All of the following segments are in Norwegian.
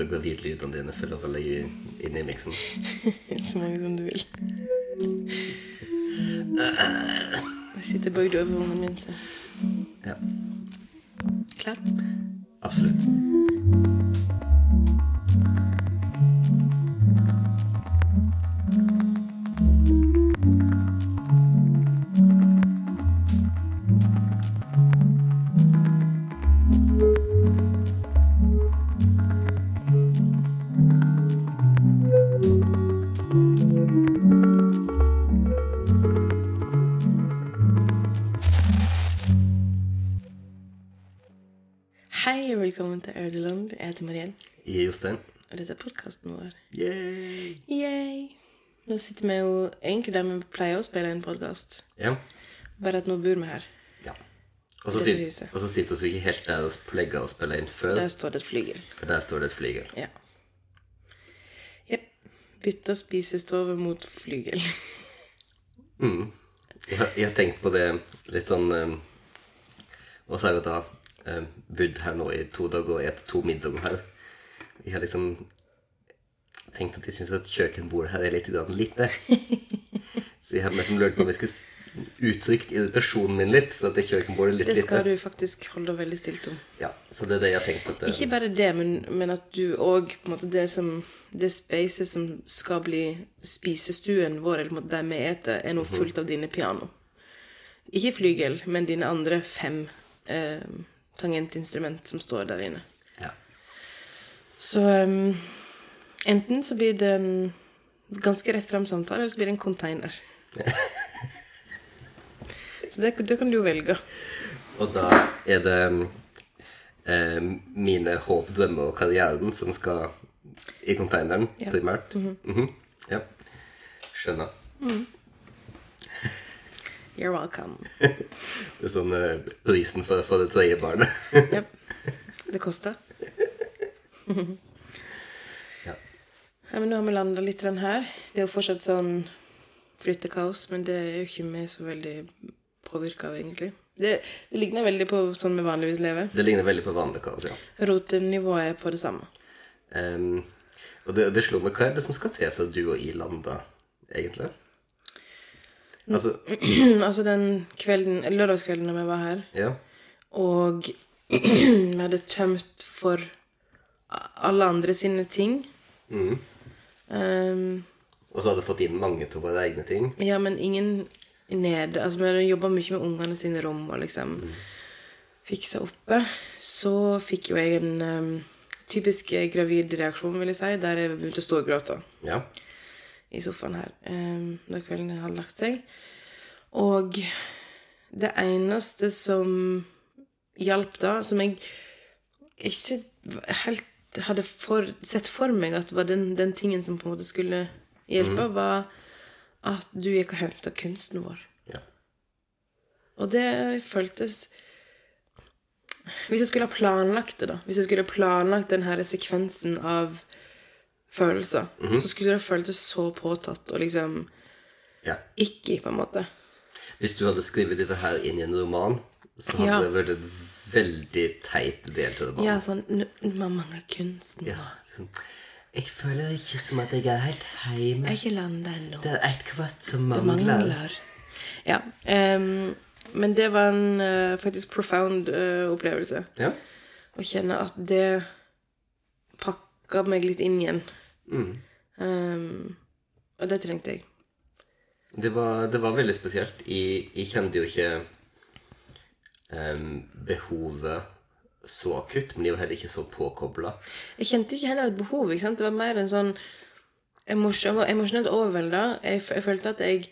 ut av lydene dine for å legge inn i miksen. Så mange som du vil. Jeg sitter over ungen min, så Ja, klar. Podkast, Ja. bare at nå bor vi her. ja. Og så Dette sit- huset. og så sitter vi ikke helt der og plegger og spiller inn før, Der står det et flygel. for der står det et flygel. Ja. Jepp. Bytta spisestove mot flygel. Mm. Jeg, jeg har tenkt på det litt sånn um, Og så jeg da um, bodd her nå i to dager og spist to middager her. Jeg har liksom tenkt at de syns at kjøkkenbordet her er litt lite. Så jeg har liksom lurt på om jeg skulle uttrykt irritasjonen min litt for at det kjøkkenbordet er litt Det skal lite. du faktisk holde deg veldig stilt om. Ja, så det er det jeg har tenkt at det, Ikke bare det, men, men at du òg Det som det spacet som skal bli spisestuen vår, eller der vi eter, er nå fullt av dine piano. Ikke flygel, men dine andre fem eh, tangentinstrument som står der inne. ja. Så em, enten så blir det en ganske rett frem samtale, eller så blir det en container. så det, det kan du jo velge. Og da er det eh, mine håp, drømmer og karrieren som skal i containeren, Ja. primært. Mhm. Ja. Skjønner. You're welcome. Det er sånn eh, prisen for, for det tredje barnet. Yep. Det koster. Ja. Men nå har vi landa litt her. Det er jo fortsatt sånn flyttekaos, men det er jo ikke vi så veldig påvirka av, egentlig. Det, det ligner veldig på sånn vi vanligvis lever. Det ligner veldig på vanlig kaos, ja. Rotenivået er på det samme. Um, og det, det slo meg, hva er det som skal til for at du og I landa, egentlig? Altså, altså den kvelden, lørdagskvelden da vi var her, ja. og vi hadde tømt for alle andre sine ting. Mhm. Um, Og så hadde du fått inn mange av våre egne ting. Ja, men ingen nede. Altså, vi jobba mye med ungene sine rom og liksom fiksa oppe. Så fikk jo jeg en um, typisk gravid reaksjon, vil jeg si, der jeg begynte å stå og gråte Ja. i sofaen her um, når kvelden hadde lagt seg. Og det eneste som hjalp da, som jeg ikke helt hadde for, sett for meg at var den, den tingen som på en måte skulle hjelpe, var at du gikk og henta kunsten vår. ja. Og det føltes Hvis jeg skulle ha planlagt det, da Hvis jeg skulle ha planlagt den her sekvensen av følelser, så skulle det føltes så påtatt og liksom ja. ikke, på en måte. Hvis du hadde skrevet dette her inn i en roman, så hadde Ja. det vært en veldig teit del til romanen. Ja, sånn Man mangler kunsten. Ja. Jeg føler ikke som at jeg er helt Jeg er ikke landa ennå. Det er et kvart som Det mangler. mangler. Ja. Um, men det var en uh, faktisk profound uh, opplevelse. Ja. Å kjenne at det pakka meg litt inn igjen. Mm. Um, og det trengte jeg. Det var, det var veldig spesielt. Jeg, jeg kjente jo ikke behovet så akutt, men de var heller ikke så påkobla. Jeg kjente ikke heller et behov. ikke sant? Det var mer en sånn emosjonelt overvelda. Jeg, jeg følte at jeg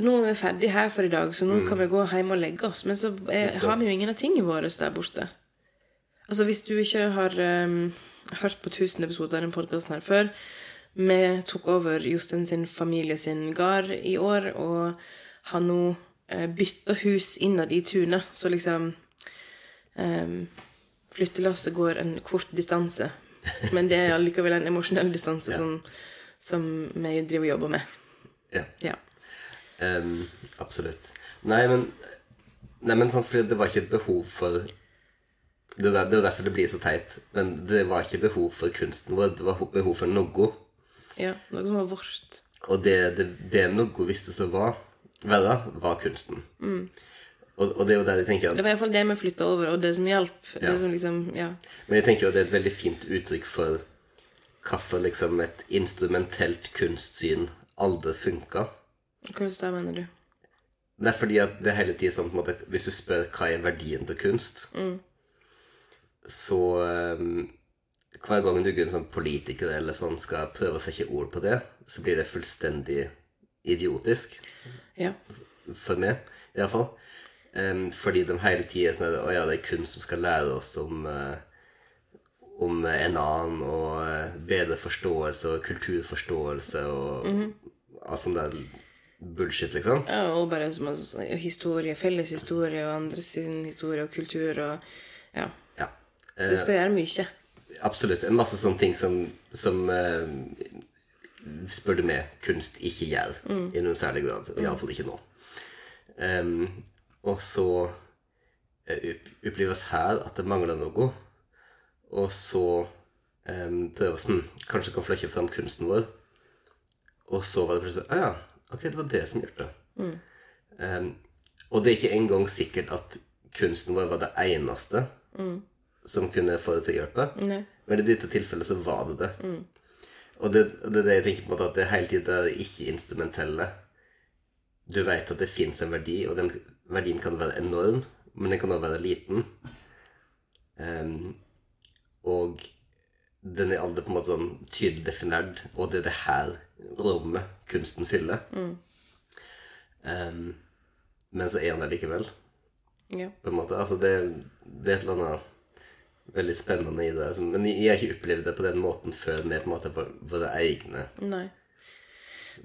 Nå er vi ferdig her for i dag, så nå kan vi gå hjem og legge oss. Men så jeg, har vi jo ingen av tingene våre der borte. Altså, hvis du ikke har um, hørt på 1000 episoder av den podkasten her før Vi tok over Jostein sin familie sin gard i år, og har nå eh, bytta hus innad i tunet. Så liksom um, Flyttelasset går en kort distanse, men det er allikevel en emosjonell distanse som, som vi driver og jobber med. Ja. Ja. Um, absolutt. Nei, men Nei, men sant, fordi det var ikke et behov for Det er jo derfor det blir så teit. Men det var ikke behov for kunsten vår, det var ho- behov for noe. Ja, noe som var vårt. Og det, det, det noe visste så var, være, var kunsten. Og, og det er jo der jeg tenker at Det at var iallfall det vi flytta over, og det som hjalp. Ja. Liksom, ja. Men jeg tenker jo det er et veldig fint uttrykk for hvorfor liksom et instrumentelt kunstsyn aldri funka. Hvordan mener du? Det er fordi at det hele tiden sånn måte, Hvis du spør hva er verdien til kunst, så um, Hver gang du en sånn politiker eller sånn skal prøve å sette ord på det, så blir det fullstendig idiotisk. Ja. For meg, iallfall. Um, fordi de hele tida er sånn at, ja, det er kunst som skal lære oss om uh, om en annen, og uh, bedre forståelse og kulturforståelse og alt sånt der bullshit, liksom. ja og bare som historie, felles historie, og andres sin historie og kultur og Ja. Ja. Det skal gjøre mye. Absolutt. En masse sånne ting som, som eh, spør du meg, kunst ikke gjør i noen særlig grad. Iallfall ikke nå. Um, og så eh, opp- oppleves her at det mangler noe. Og så um, prøves hm, Kanskje kan flekke fram kunsten vår. Og så var det plutselig ah, ja, ok, det var det som gjorde det. Em, og det er ikke engang sikkert at kunsten vår var det eneste som kunne få det til å hjelpe. Nei. Men i dette tilfellet så var det det. Og det, det er det jeg tenker på en måte at det hele tiden er ikke-instrumentelle. Du vet at det fins en verdi, og den verdien kan være enorm, men den kan også være liten. Um, og den er aldri på en måte sånn tydelig definert, og det er det her rommet kunsten fyller. Em, men så er han der likevel Ja. på en måte. Altså det, det er et eller annet veldig spennende i det. altså. Men jeg har ikke opplevd det på den måten før med på en måte våre egne Nei.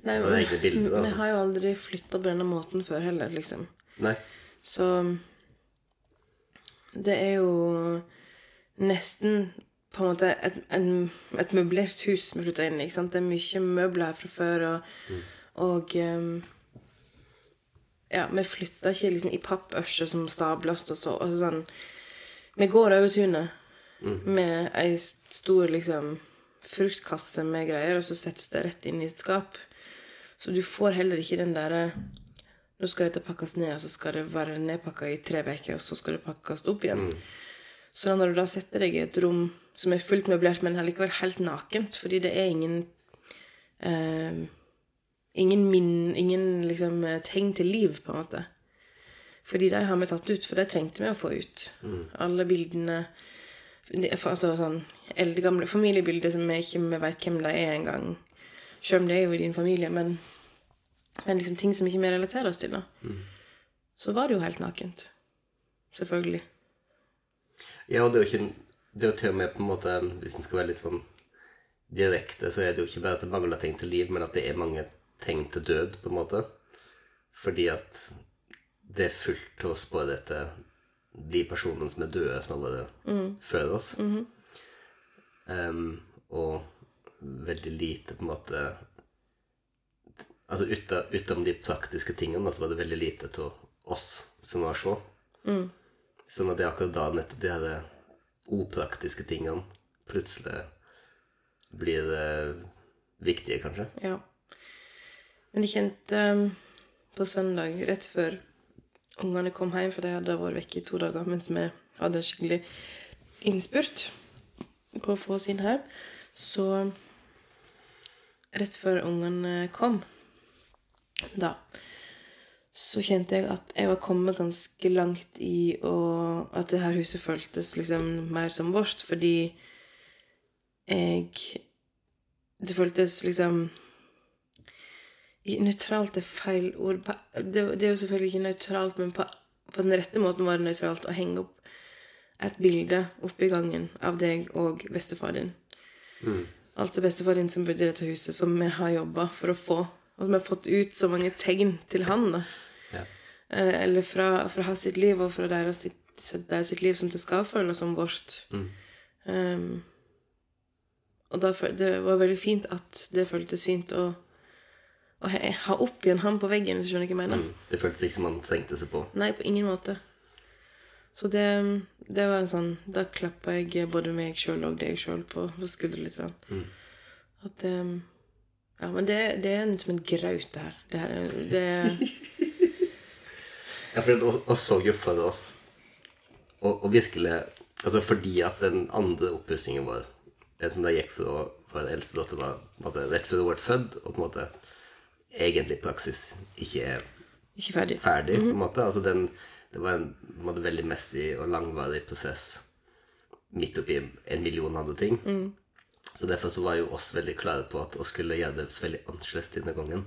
Nei, våre egne bilder. Vi Altså. har jo aldri flytta på denne måten før heller, liksom. Nei. Så det er jo nesten på en måte et, en, et møblert hus vi flytta inn i. ikke sant? Det er mye møbler her fra før, og, og um, Ja, vi flytta ikke liksom i pappørser som stables og så. Og sånn Vi går over tunet med ei stor liksom fruktkasse med greier, og så settes det rett inn i et skap. Så du får heller ikke den derre Nå skal dette pakkes ned, og så skal det være nedpakka i tre uker, og så skal det pakkes opp igjen. Så når du da setter deg i et rom som er fullt møblert, men likevel helt nakent, fordi det er ingen eh, Ingen min, ingen liksom eh, tegn til liv, på en måte. Fordi de har vi tatt ut, for de trengte vi å få ut. Alle bildene Altså sånn eldgamle familiebilder som vi ikke vi vet hvem de er engang. Sjøl om det er jo i din familie, men, men liksom ting som ikke vi relaterer oss til, da. Så var det jo helt nakent. Selvfølgelig. Ja, og det er jo ikke Det er jo til og med på en måte Hvis en skal være litt sånn direkte, så er det jo ikke bare at det mangler ting til liv, men at det er mange ting til død, på en måte. Fordi at det er fullt på etter de personene som er døde, som har vært før oss. Em, og veldig lite på en måte Altså utom, utom de praktiske tingene, så var det veldig lite av oss som var så. Sånn at det er akkurat da nettopp de her opraktiske tingene plutselig blir eh, viktige, kanskje. Ja. Men jeg kjente um, på søndag, rett før ungene kom hjem, for de hadde vært vekke i to dager mens vi hadde skikkelig innspurt på å få oss inn her, så rett før ungene kom, da så kjente jeg at jeg var kommet ganske langt i å At det her huset føltes liksom mer som vårt, fordi jeg Det føltes liksom Nøytralt er feil ord. Det, er jo selvfølgelig ikke nøytralt, men på, på den rette måten var det nøytralt å henge opp et bilde oppe i gangen av deg og bestefar din. Altså bestefar din som bodde i dette huset, som vi har jobba for å få. Og som har fått ut så mange tegn til han, da. Ja. Eh, eller fra, fra hans sitt liv og fra deres sitt, deres sitt liv som det skal føles som vårt. Um, og da, det var veldig fint at det føltes fint å, å ha opp igjen han på veggen, hvis du skjønner hva jeg mener. Mm. Det føltes ikke som han trengte seg på. Nei, på ingen måte. Så det, det var en sånn Da klappa jeg både meg sjøl og deg sjøl på, på skuldra litt. Mm. At um, Ja, men det, det er som en graut, det her. Det her er, det, Ja, for vi så jo for oss og, og virkelig Altså fordi at den andre oppussingen vår, den som da gikk fra vår eldste datter, var på en måte rett før hun ble født, og på en måte egentlig praksis ikke er ikke ferdig. ferdig, på en måte. Altså den, det var en, en måte veldig messig og langvarig prosess midt oppi en million andre ting. Så derfor så var jo oss veldig klare på at vi skulle gjøre det veldig annerledes denne gangen.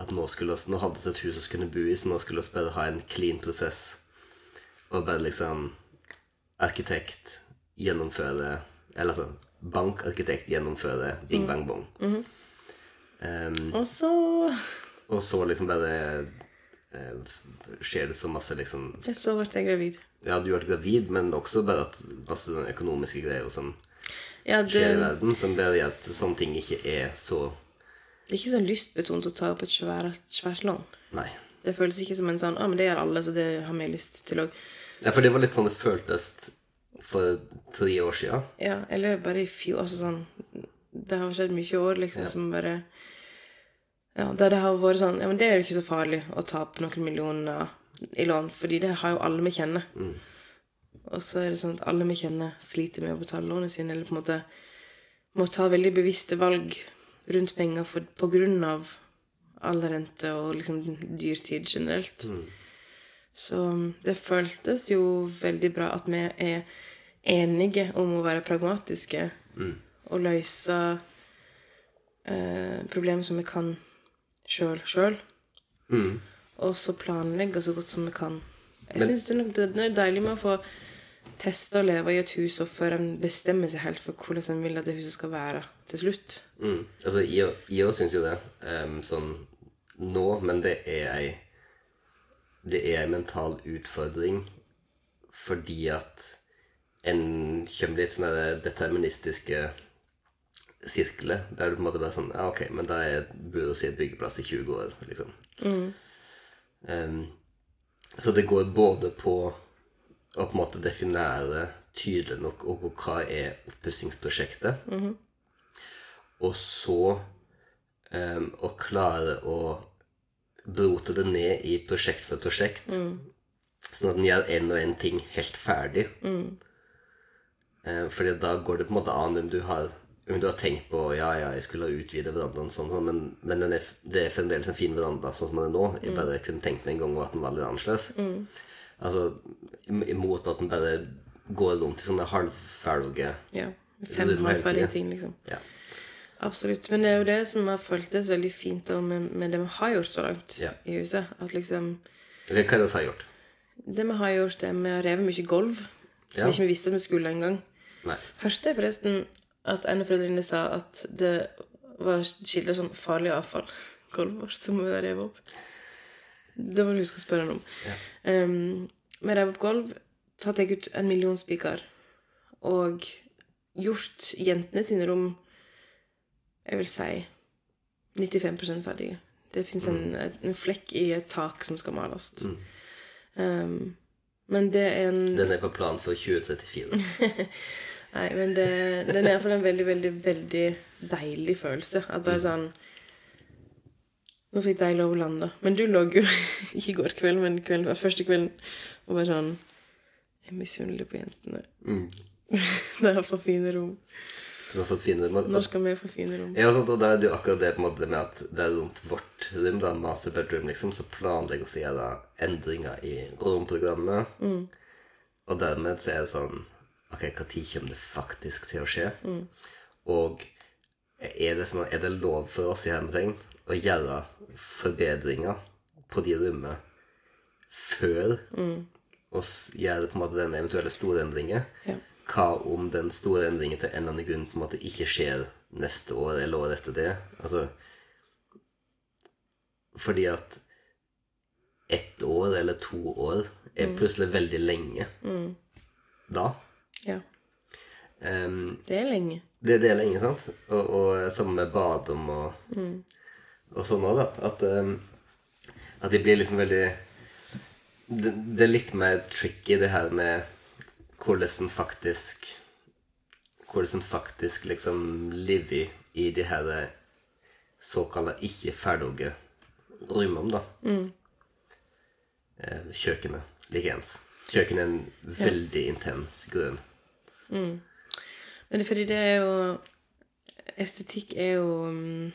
At nå, skulle oss, nå hadde vi et hus vi kunne bo i, så nå skulle vi bare ha en clean prosess. Og bare liksom Arkitekt gjennomføre Eller altså bankarkitekt gjennomføre bing bang bong. Um, Og så og så liksom bare det skjer det så masse liksom Så ble jeg gravid. Ja, du ble gravid, men også bare at masse sånne økonomiske greier som Ja, det, skjer i verden, som bare gjør at sånne ting ikke er så det er ikke så lystbetont å ta opp et svært, svært lån. Nei. Det føles ikke som en sånn ah, men det gjør alle, så det har vi lyst til òg. Ja, for det var litt sånn det føltes for tre år sia. Ja, eller bare i fjor. Altså sånn Det har skjedd mye i år, liksom, som bare Ja, der det har vært sånn Ja, men det er jo ikke så farlig å tape noen millioner i lån, fordi det har jo alle vi kjenner. Og så er det sånn at alle vi kjenner, sliter med å betale lånene sine, eller på en måte må ta veldig bevisste valg rundt penger for, på grunn av all rente og liksom dyrtid generelt. Så det føltes jo veldig bra at vi er enige om å være pragmatiske og løse eh, problemer som vi kan sjøl sjøl. Og så planlegge så godt som vi kan. Jeg synes det det er deilig med å få teste å leve i et hus, og før en bestemmer seg helt for hvordan en vil at det huset skal være til slutt. Mm. Altså, jeg, jeg syns jo det. Um, sånn nå, men det er ei Det er ei mental utfordring fordi at en kommer litt sånn deterministiske sirkler der du på en måte bare sånn Ja, ok, men da er burde vi i et byggeplass i 20 år, liksom. Em, så det går både på å på en måte definere tydelig nok og hva er oppussingsprosjektet, og så um, å klare å brote det ned i prosjekt for prosjekt, sånn at den gjør en og en ting helt ferdig. Eh, fordi da går det på en måte an om du har om du har tenkt på ja, ja, jeg skulle ha utvidet verandaen sånn, sånn men, men den er, det er fremdeles en fin veranda sånn som den er nå. Jeg bare kunne tenkt meg en gang at den var litt annerledes. Altså imot at den bare går rundt i sånne halvferdige Ja. Fem er halvferdige ting, liksom. Ja. Absolutt. Men det er jo det som har føltes veldig fint med, med det vi har gjort så langt Ja. i huset. At liksom Eller hva er det vi har gjort? Det vi har gjort, er at vi har revet mye gulv som Ja. ikke vi visste at vi skulle engang. Hørte jeg forresten at en av foreldrene sa at det var skildret som farlig avfall, gulvet vårt, som vi revet opp. Det må du huske å spørre han om. Um, vi rev opp gulv, tatt jeg ut en million spiker og gjort jentene sine rom jeg vil si 95% ferdige. Det fins en, en flekk i et tak som skal males. Um, men det er en Den er på plan for 2034. Nei, men det, det er iallfall en veldig, veldig, veldig deilig følelse. At bare sånn Nå fikk de lov å lande. Men du lå jo ikke i går kveld, men kveld, første kvelden og bare sånn Jeg er misunnelig på jentene. de har så fine rom. Du har fått fine rom. Når skal vi få fine rom? Ja, sant, og det er jo akkurat det på en måte med at det er rundt vårt rom, da, master bedroom, liksom, så planlegger vi gjøre endringer i romprogrammet. Og dermed så er det sånn Ok, når kommer det faktisk til å skje? Og er det, sånn, er det lov for oss i hermetegn å gjøre forbedringer på de rommene før oss gjør på en måte den eventuelle store endringen? Ja. Hva om den store endringen til en eller annen grunn på en måte ikke skjer neste år eller året etter det? Altså Fordi at ett år eller to år er plutselig veldig lenge da. Ja. Um, Det er lenge. det, det er lenge, sant? Og, og sammen med badom og, og sånn òg, da. At, um, at de blir liksom veldig det, det er litt mer tricky, det her med hvordan en faktisk Hvordan en faktisk liksom lever i de her såkalte ikke ferdige rommene, da. Eh, kjøkkenet likeens. Kjøkkenet er en veldig intens grønn. Men fordi det er jo Estetikk er jo mm,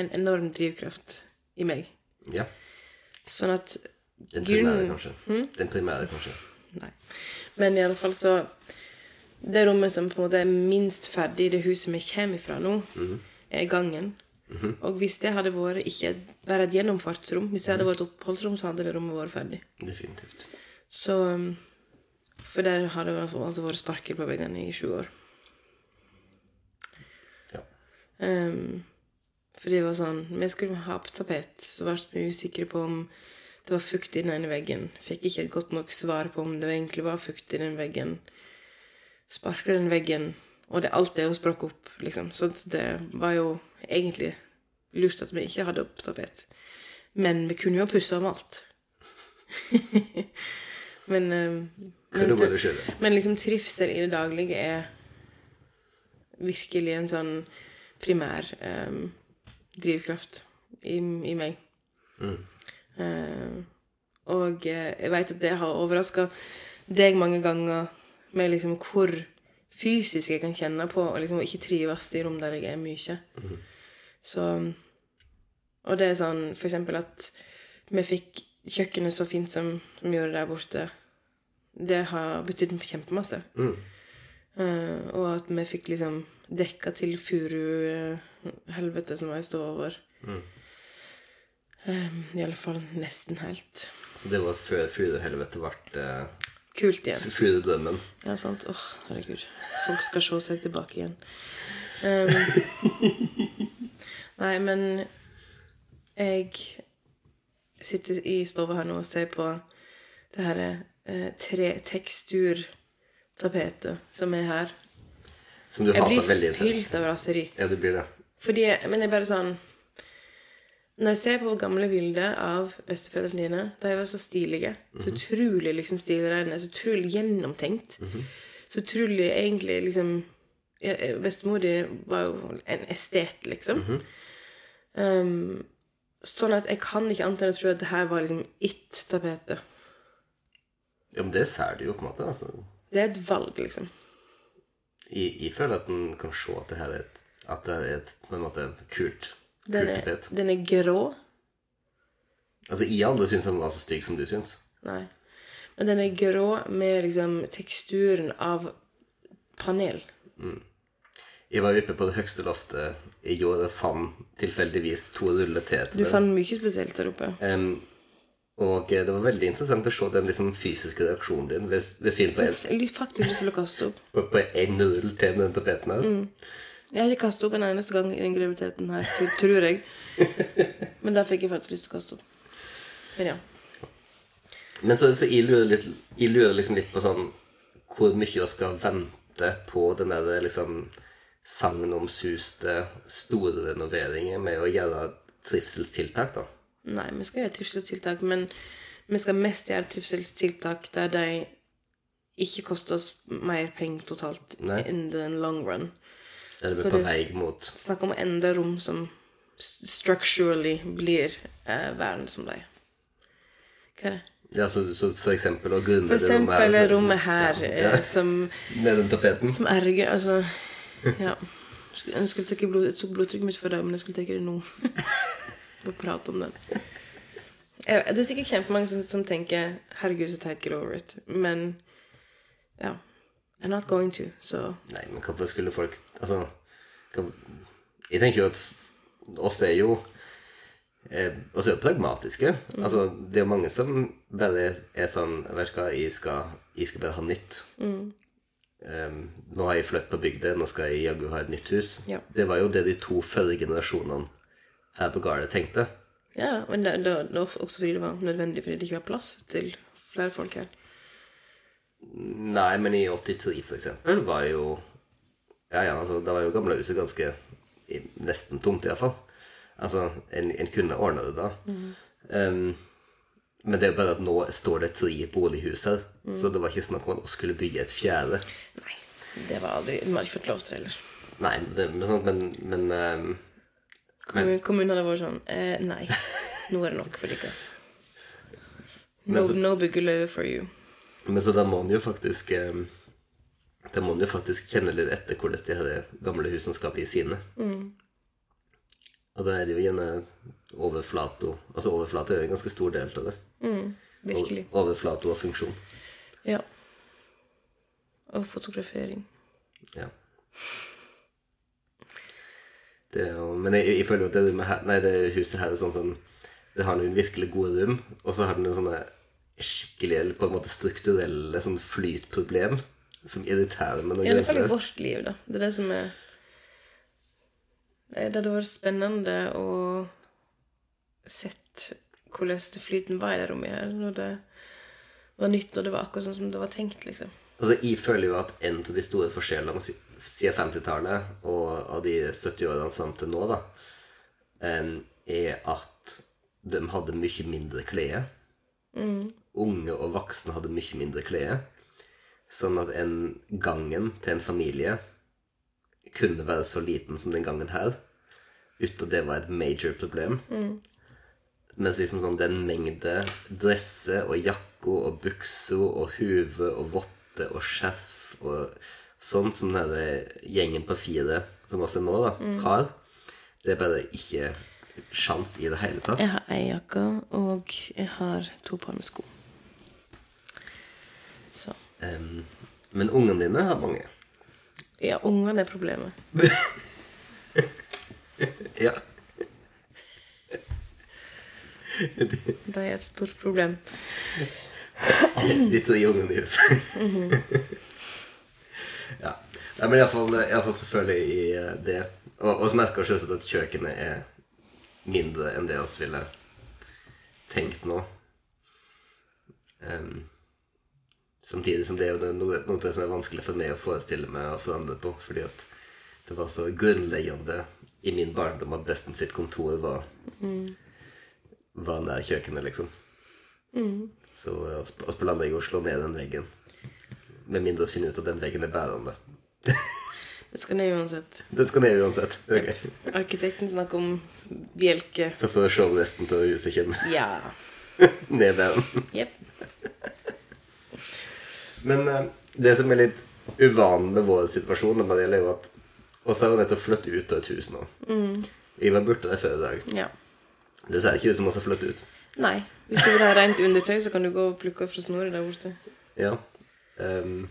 en enorm drivkraft i meg. Ja. Sånn at Den primære, Grunnen- kanskje. Den primære, kanskje. Nei. Men i alle fall så Det rommet som på en måte er minst ferdig i det huset vi kommer fra nå, er gangen. Og hvis det hadde vært ikke bare et gjennomfartsrom, hvis det hadde vært et oppholdsrom, så hadde det rommet vært ferdig. Definitivt. Så um, For der har det altså vært sparker på veggene i sju år. Ja. Um, for det var sånn Vi skulle ha på tapet, så ble vi usikre på om det var fukt i den ene veggen. Fikk ikke et godt nok svar på om det egentlig var fukt i den veggen. Sparka den veggen, og det, alt det jo sprakk opp, liksom. Så det var jo egentlig lurt at vi ikke hadde opp tapet. Men vi kunne jo ha pussa om alt. men, um, men, men liksom trivsel i det daglige er virkelig en sånn primær um, drivkraft i, i meg. Eh, og eh, jeg vet at det har overraska deg mange ganger med liksom hvor fysisk jeg kan kjenne på og liksom ikke trives i rom der jeg er mye. Så Og det er sånn for eksempel at vi fikk kjøkkenet så fint som vi gjorde der borte. Det har betydd kjempemasse. Eh, og at vi fikk liksom dekka til furuhelvete som var i stua vår. Eh, I alle fall nesten helt. Så det var før Furuhelvete ble uh, Kult igjen. Furudrømmen. Ja, sant. Åh, herregud. Folk skal se seg tilbake igjen. Um, nei, men jeg sitter i stua her nå og ser på det her eh, treteksturtapetet som er her. Som du Jeg hater blir veldig intenst. fylt av raseri. Ja, du blir det. Fordi, men det er bare sånn Når jeg ser på gamle bilder av besteforeldrene dine De var så stilige. Så utrolig liksom stilrene. Så utrolig gjennomtenkt. Så utrolig egentlig liksom ja, Bestemor di var jo en estet, liksom. um, sånn at jeg kan ikke annet enn å tro at det her var liksom it-tapetet. Ja, men det ser du jo, på en måte. Altså. Det er et valg, liksom. Jeg, jeg føler at en kan se at det her er et, at det er et på en måte kult, Den er, tapet. den er grå. Altså, jeg aldri syns den var så stygg som du syns. Nei. Men den er grå med liksom teksturen av panel. Jeg var oppe på det høyeste loftet i går og fant tilfeldigvis to ruller til Du fant mye spesielt der oppe. Um, og eh, det var veldig interessant å se den liksom fysiske reaksjonen din ved, ved syn på en, faktisk lyst til å kaste opp. på, en rull til med den tapeten her. Jeg har ikke kastet opp en eneste gang i den graviditeten her, tror jeg. Men da fikk jeg faktisk lyst til å kaste opp. Men ja. Men så, så jeg, lurer litt, jeg lurer liksom litt på sånn hvor mye jeg skal vente på den der liksom sagnomsuste store renoveringer med å gjøre trivselstiltak, da. Nei, vi skal gjøre trivselstiltak, men vi skal mest gjøre trivselstiltak der de ikke koster oss mer penger totalt Nei. in the long run. Det er vi Så på vei mot Snakk om enda rom som structurally blir eh, værende som de. Hva er det? Ja, så, så for eksempel å grunne det rommet eksempel her, så- rommet her, Ja, eh, som med den tapeten. Som erger Altså, ja. Skulle jeg blod, jeg tok blodtrykket mitt for dag, men jeg skulle ta det nå. Bare prate om det. Jeg, det er sikkert kjempemange som, som tenker 'herregud, så teit, get over it'. Men ja. I'm not going to, så Nei, men hvorfor skulle folk Altså hva, Jeg tenker jo at oss er jo eh, oss er jo pragmatiske. Altså, det er jo mange som bare er, sånn Vet du hva, jeg skal, jeg skal bare ha nytt. Um, nå har jeg flyttet på bygda, nå skal jeg jaggu ha et nytt hus. Ja. Det var jo det de to førre generasjonene her på gårdet tenkte. Ja, men det, det, det var også fordi det var nødvendig, fordi det ikke var plass til flere folk her. Nei, men i 83 for eksempel var jo Ja, ja, altså, da var jo gamlehuset ganske nesten tomt, iallfall. Altså, en, en kunne ordne det da. Um, Men det er bare at nå står det tre bolighus her, så det var ikke snakk om at vi skulle bygge et fjerde. Nei. Det var aldri Vi har ikke fått lov til det heller. Nei, det, men, men, men, men ehm, Kommun- Kommunen hadde vært sånn eh, Nei, nå er det nok for dere. No, Men så- no byggeløyve for you. Men så da må en jo faktisk eh, Da må en jo faktisk kjenne litt etter hvordan de her gamle husene skal bli sine. Og da er det jo gjerne overflato. Altså overflate er jo en ganske stor del av det. Mm, Virkelig. Og- overflato og funksjon. Ja. Og fotografering. Ja. Det er jo, men jeg, jeg føler jo at det, her, nei, det huset her er sånn som Det har noen virkelig gode rom, og så har det noen sånne skikkelig på en måte strukturelle sånn flytproblem som irriterer meg noe grenseløst. Ja, det er jo vårt liv, da. Det er det som er Det hadde vært spennende å sett hvordan det flyten var i det rommet her, når det var nytt, og det var akkurat sånn som det var tenkt, liksom. Altså, Jeg føler jo at en av de store forskjellene siden 50-tallet og av de 70-årene fram til nå, da, er at de hadde mye mindre klær. Unge og voksne hadde mye mindre klær. Sånn at en gangen til en familie kunne være så liten som den gangen her, uten at det var et major problem. Mens liksom sånn den mengde dresser og jakker og bukser og hue og votter og skjerf og sånn som den her gjengen på fire, som også er nå, da, har, det er bare ikke sjans i det hele tatt. Jeg har ei jakke, og jeg har to par med sko. Så Um, men ungene dine har mange. Ja, ungene er problemet. Ja. Det er et stort problem. De tre ungene huset. ja. Nei, men iallfall iallfall selvfølgelig i eh, det. Og, og så merker jeg selvsagt at kjøkkenet er mindre enn det vi ville tenkt nå. Em, samtidig som det er jo noe, noe som er vanskelig for meg å forestille meg å forandre på, fordi at det var så grunnleggende i min barndom at besten sitt kontor var var nær kjøkkenet, liksom. Så vi planlegger å slå ned den veggen. Med mindre vi finner ut at den veggen er bærende. Det skal ned uansett. Det skal ned uansett. Ok. Arkitekten snakker om bjelke. Så får se om resten av huset komme. Ja. ned bæren. Jepp. Men eh, det som er litt uvanlig med vår situasjon, da, det er jo at oss har jo nettopp flyttet ut av et hus nå. Vi var borte der før i dag. Ja. Det ser ikke ut som oss har flyttet ut. Nei. Hvis du vil ha rent undertøy, så kan du gå og plukke fra Snorre der borte. Ja. Um,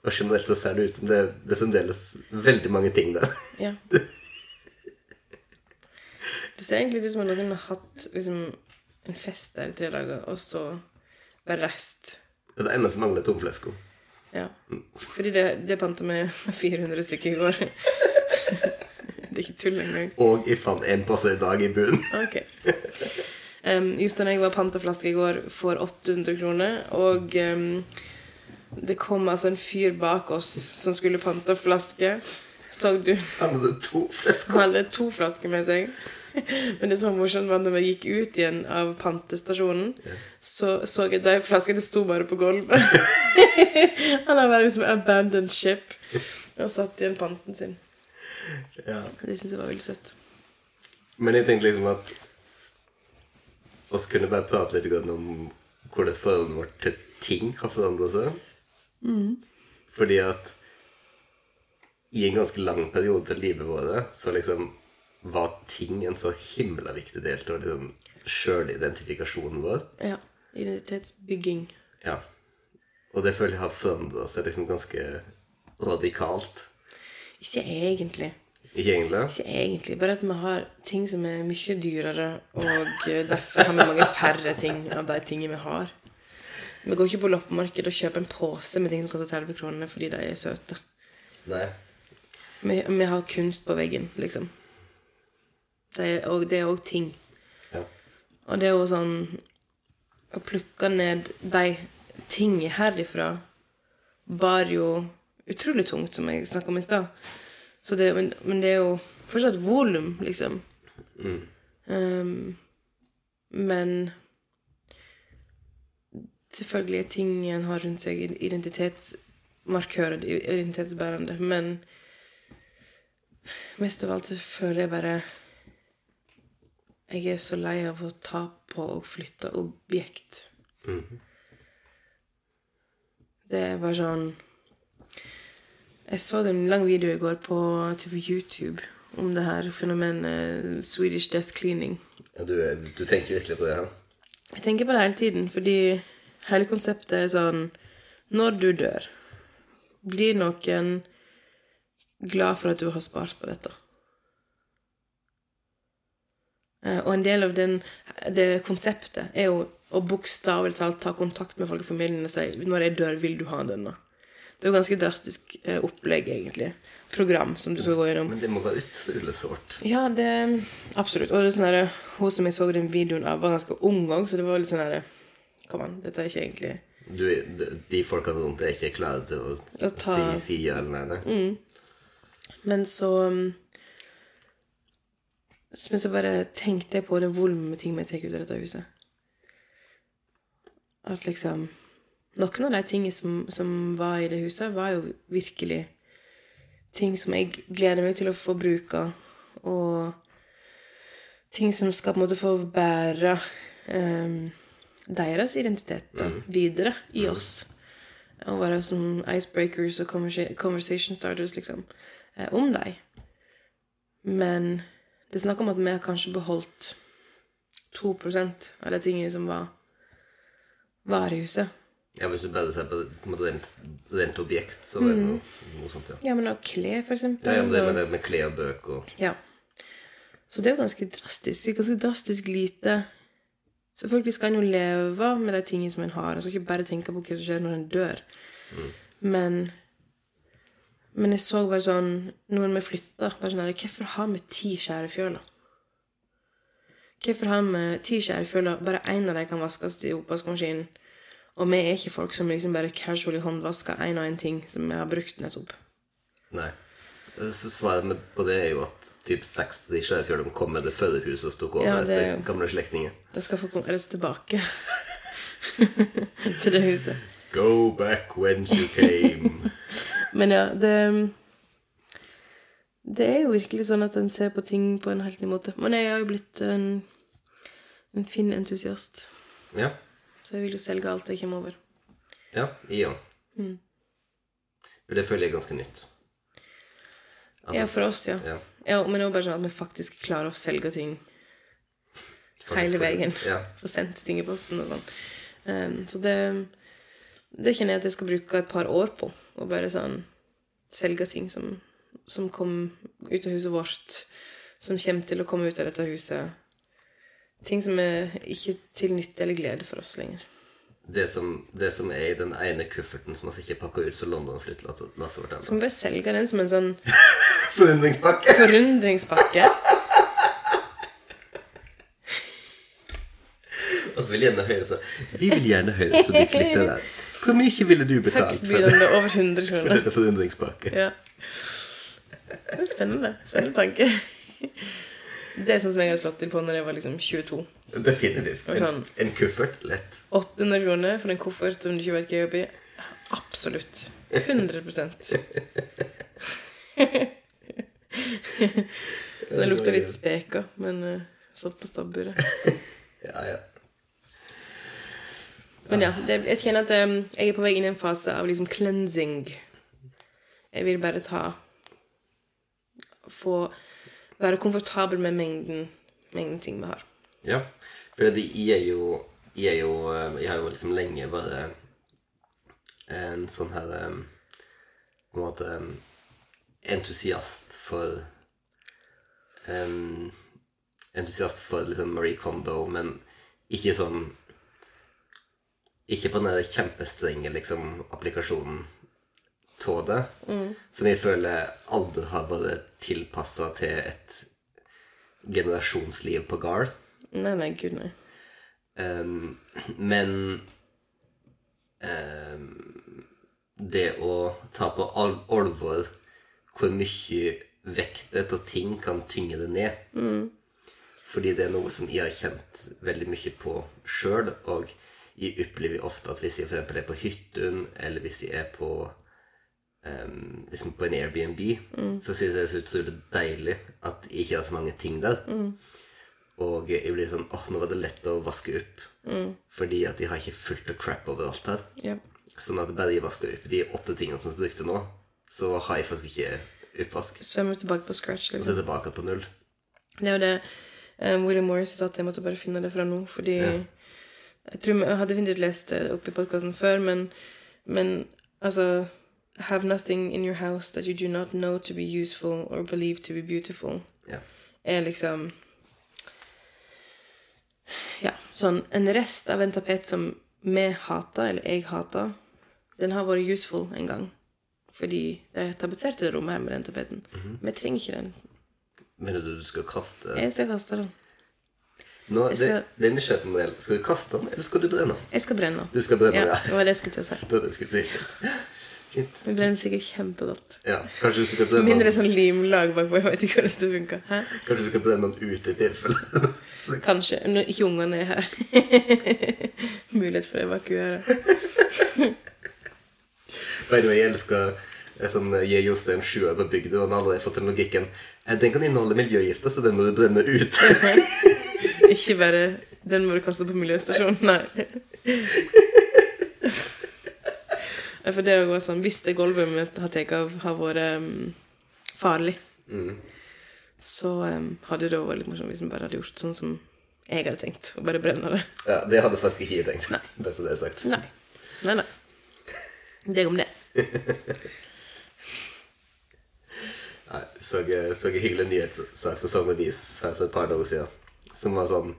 og generelt så ser det ut som det, det fremdeles veldig mange ting der. Ja. Det ser egentlig ut som om noen har hatt liksom, en fest der i tre dager, og så bare rest. Det er det ene som mangler tomflesker. Ja. Fordi det, det panta med 400 stykker i går. det er ikke tull engang. Og jeg fant en på i dag i bunnen. Ok. Um, just da jeg var panteflaske i går for 800 kroner, og um, det kom altså en fyr bak oss som skulle pante flaske. Så du Han hadde to flesker. Han hadde to flasker med seg. Men det som var morsomt, var når vi gikk ut igjen av pantestasjonen, så så jeg de flaskene sto bare på gulvet. Han har vært liksom abandoned ship og satt igjen panten sin. Ja. Det syns jeg var veldig søtt. Men jeg tenkte liksom at oss kunne bare prate litt om hvordan forholdet vårt til ting har forandret seg. Fordi at i en ganske lang periode av livet vårt så liksom var ting en så himla viktig del av liksom sjølidentifikasjonen vår. Ja. Identitetsbygging. Ja. Og det føler jeg har forandra seg liksom ganske radikalt. Ikke egentlig. Ikke egentlig? Ikke egentlig. Bare at vi har ting som er mye dyrere, og derfor har vi mange færre ting av de tingene vi har. Vi går ikke på loppemarked og kjøper en pose med ting som koster 30 kroner fordi de er søte. Nei. Vi, vi har kunst på veggen, liksom. Det og det er òg ting. Ja. Og det er jo sånn Å plukke ned de tingene herifra bar jo utrolig tungt, som jeg snakka om i stad. Men, men det er jo fortsatt volum, liksom. Um, men selvfølgelig er ting en har rundt seg, identitetsmarkører, identitetsbærende, men mest av alt så føler jeg bare Jeg er så lei av å ta på og flytte objekt. Det er bare sånn Jeg så en lang video i går på typ YouTube om det her fenomenet Swedish death cleaning. Ja, du, du tenker virkelig på det her? Jeg tenker på det hele tiden, fordi hele konseptet er sånn Når du dør, blir noen glad for at du har spart på dette? Eh, Og en del av den, det konseptet er jo å bokstavelig talt ta kontakt med folk i familien og si 'Når jeg dør, vil du ha denne?' Det er jo ganske drastisk eh, opplegg, egentlig. Program som du skal gå gjennom. Men det må være utrolig sårt. Ja, det Absolutt. Og det er sånn her, hun som jeg så den videoen av, var ganske ung òg, så det var litt sånn herre Kom an, dette er ikke egentlig Du, de, de folkene rundt er ikke klare til å, Å ta- si, si ja eller nei. Mm. Men så um, Men så bare tenkte jeg på det volumet med ting vi tar ut av dette huset. At liksom Noen av de tingene som, som var i det huset, var jo virkelig ting som jeg gleder meg til å få bruke, og ting som skal på en måte få bære um, deres identitet da, videre i oss. Og være som icebreakers og conversation starters, liksom, eh, om dem. Men det er snakk om at vi har kanskje beholdt 2 av de tingene som var, varehuset. Ja, Hvis du bare ser på, rent, rent objekt, så er det noe, noe sånt, ja. Ja, men og klær, for eksempel. Ja, ja men det med, det med klær og bøker og Ja. Så det er jo ganske drastisk. Ganske drastisk lite. Selvfølgelig skal en jo leve med de tingene som en har. En skal ikke bare tenke på hva som skjer når en dør. Men Men jeg så bare sånn Når vi flytta bare sånn her, Hvorfor har vi ti skjærefjøler? Hvorfor har vi ti skjærefjøler? Bare én av dem kan vaskes i oppvaskmaskinen. Og vi er ikke folk som liksom bare casually håndvasker én og én ting som vi har brukt nettopp. Nei. Så svaret på det er jo at typ seks av de skjærefjølene kom med det fødehuset huset og tok over Ja, det er etter gamle slektninger. Det skal få komme tilbake til det huset. Go back whence you came. Men ja, det Det er jo virkelig sånn at en ser på ting på en helt ny måte. Men jeg har jo blitt en, en fin entusiast. ja. Så jeg vil jo selge alt jeg kommer over. Ja, jeg òg. Mm. Det føler jeg er ganske nytt. At Ja, for oss, ja. Ja, ja men jo bare sånn at vi faktisk klarer å selge ting faktisk hele veien. Ja. Få sendt ting i posten og sånn. Um, så det Det kjenner jeg at jeg skal bruke et par år på. Og bare sånn selge ting som, som kom ut av huset vårt. Som kommer til å komme ut av dette huset. Ting som er ikke til nytte eller glede for oss lenger. Det som, det som er i den ene kufferten som vi ikke pakka ut så London-flyttelasset vårt Så må vi bare selge den som en sånn Forundringspakke! forundringspakke. Vi vil gjerne høre så Vi vil gjerne høre så dypt litt det der. Hvor mye ville du betalt for over 100 for kroner. denne forundringspakke? Ja. Det er spennende. Spennende tanke. Det er sånn som jeg hadde slått til på når jeg var liksom 22. Definitivt. Sånn, En, en kuffert. Lett. 800 kroner for en koffert som du ikke vet hva jeg jobber i. Absolutt. 100% Det lukter litt speka, men uh, satt på stabburet. Ja, ja. Men ja, det, jeg kjenner at um, jeg er på vei inn i en fase av liksom cleansing. Jeg vil bare ta Få være komfortabel med mengden, mengden ting vi har. Ja, for jeg er jo Jeg er jo eh, Jeg har jo liksom lenge bare en sånn her eh, På en måte entusiast for um, Entusiast for liksom Marie Kondo, men ikke sånn Ikke på den kjempestrenge liksom applikasjonen av det, som jeg føler aldri har vært tilpassa til et generasjonsliv på gard. Nei, nei, gud, nei. Um, men um, det å ta på alvor hvor mye vektet av ting kan tynge det ned Fordi det er noe som jeg har kjent veldig mye på sjøl. Og jeg opplever ofte at hvis jeg eksempel er på hytten, eller hvis jeg er på um, liksom på en Airbnb, så syns jeg det er så utrolig deilig at jeg ikke har så mange ting der. Og jeg blir sånn åh, nå var det lett å vaske opp. Fordi at jeg har ikke fullt av crap overalt her. Yep. Sånn at bare jeg vasker opp de åtte tingene som jeg brukte nå, så har jeg faktisk ikke oppvask. Så er vi tilbake på scratch, Og så liksom. er jeg tilbake på null. Det er jo det um, William Morris sa at jeg måtte bare finne det fra nå, fordi Jeg tror jeg har definitivt lest det opp i podkasten før, men, men altså Have nothing in your house that you do not know to be useful or believe to be beautiful. Ja. er liksom Ja, sånn En rest av en tapet som vi hater, eller jeg hater, den har vært useful en gang. Fordi jeg tapetserte det rommet her med den tapeten. Men jeg trenger ikke den. Mener du du skal kaste Jeg skal kaste den. Nå, skal- det, er nysgjerrig modell. Skal du kaste den, eller skal du brenne den? Jeg skal brenne den. Ja, den, ja. det var det jeg skulle til å si. Det det skulle si. Fint. Fint. Den brenner sikkert kjempegodt. Ja, kanskje du skal brenne Mindre den, sånn limlag bakpå. Jeg vet ikke hvordan det funker. Hæ? kanskje du skal brenne den ute i tilfelle. Kanskje. Når ikke ungene er her. Mulighet for å evakuere. By the way, jeg elsker eh, sånn eh, Gi Jostein sjuer på bygda, og han har allerede fått den logikken. Eh, Den kan inneholde miljøgifter, så den må du brenne ut. Ikke bare Den må du kaste på miljøstasjonen. Nei. Nei For det å gå sånn Hvis det gulvet vi har tatt av, har vært um, farlig, så um, hadde det vært litt morsomt hvis vi bare hadde gjort sånn som jeg hadde tenkt, og bare brenne det. Ja, Det hadde faktisk ikke jeg tenkt. Bare så det er sagt. Nei. Nei, nei. Det om det. Nei, så jeg så en hyggelig nyhetssak fra Sogn vis her for et par dager siden. Som var sånn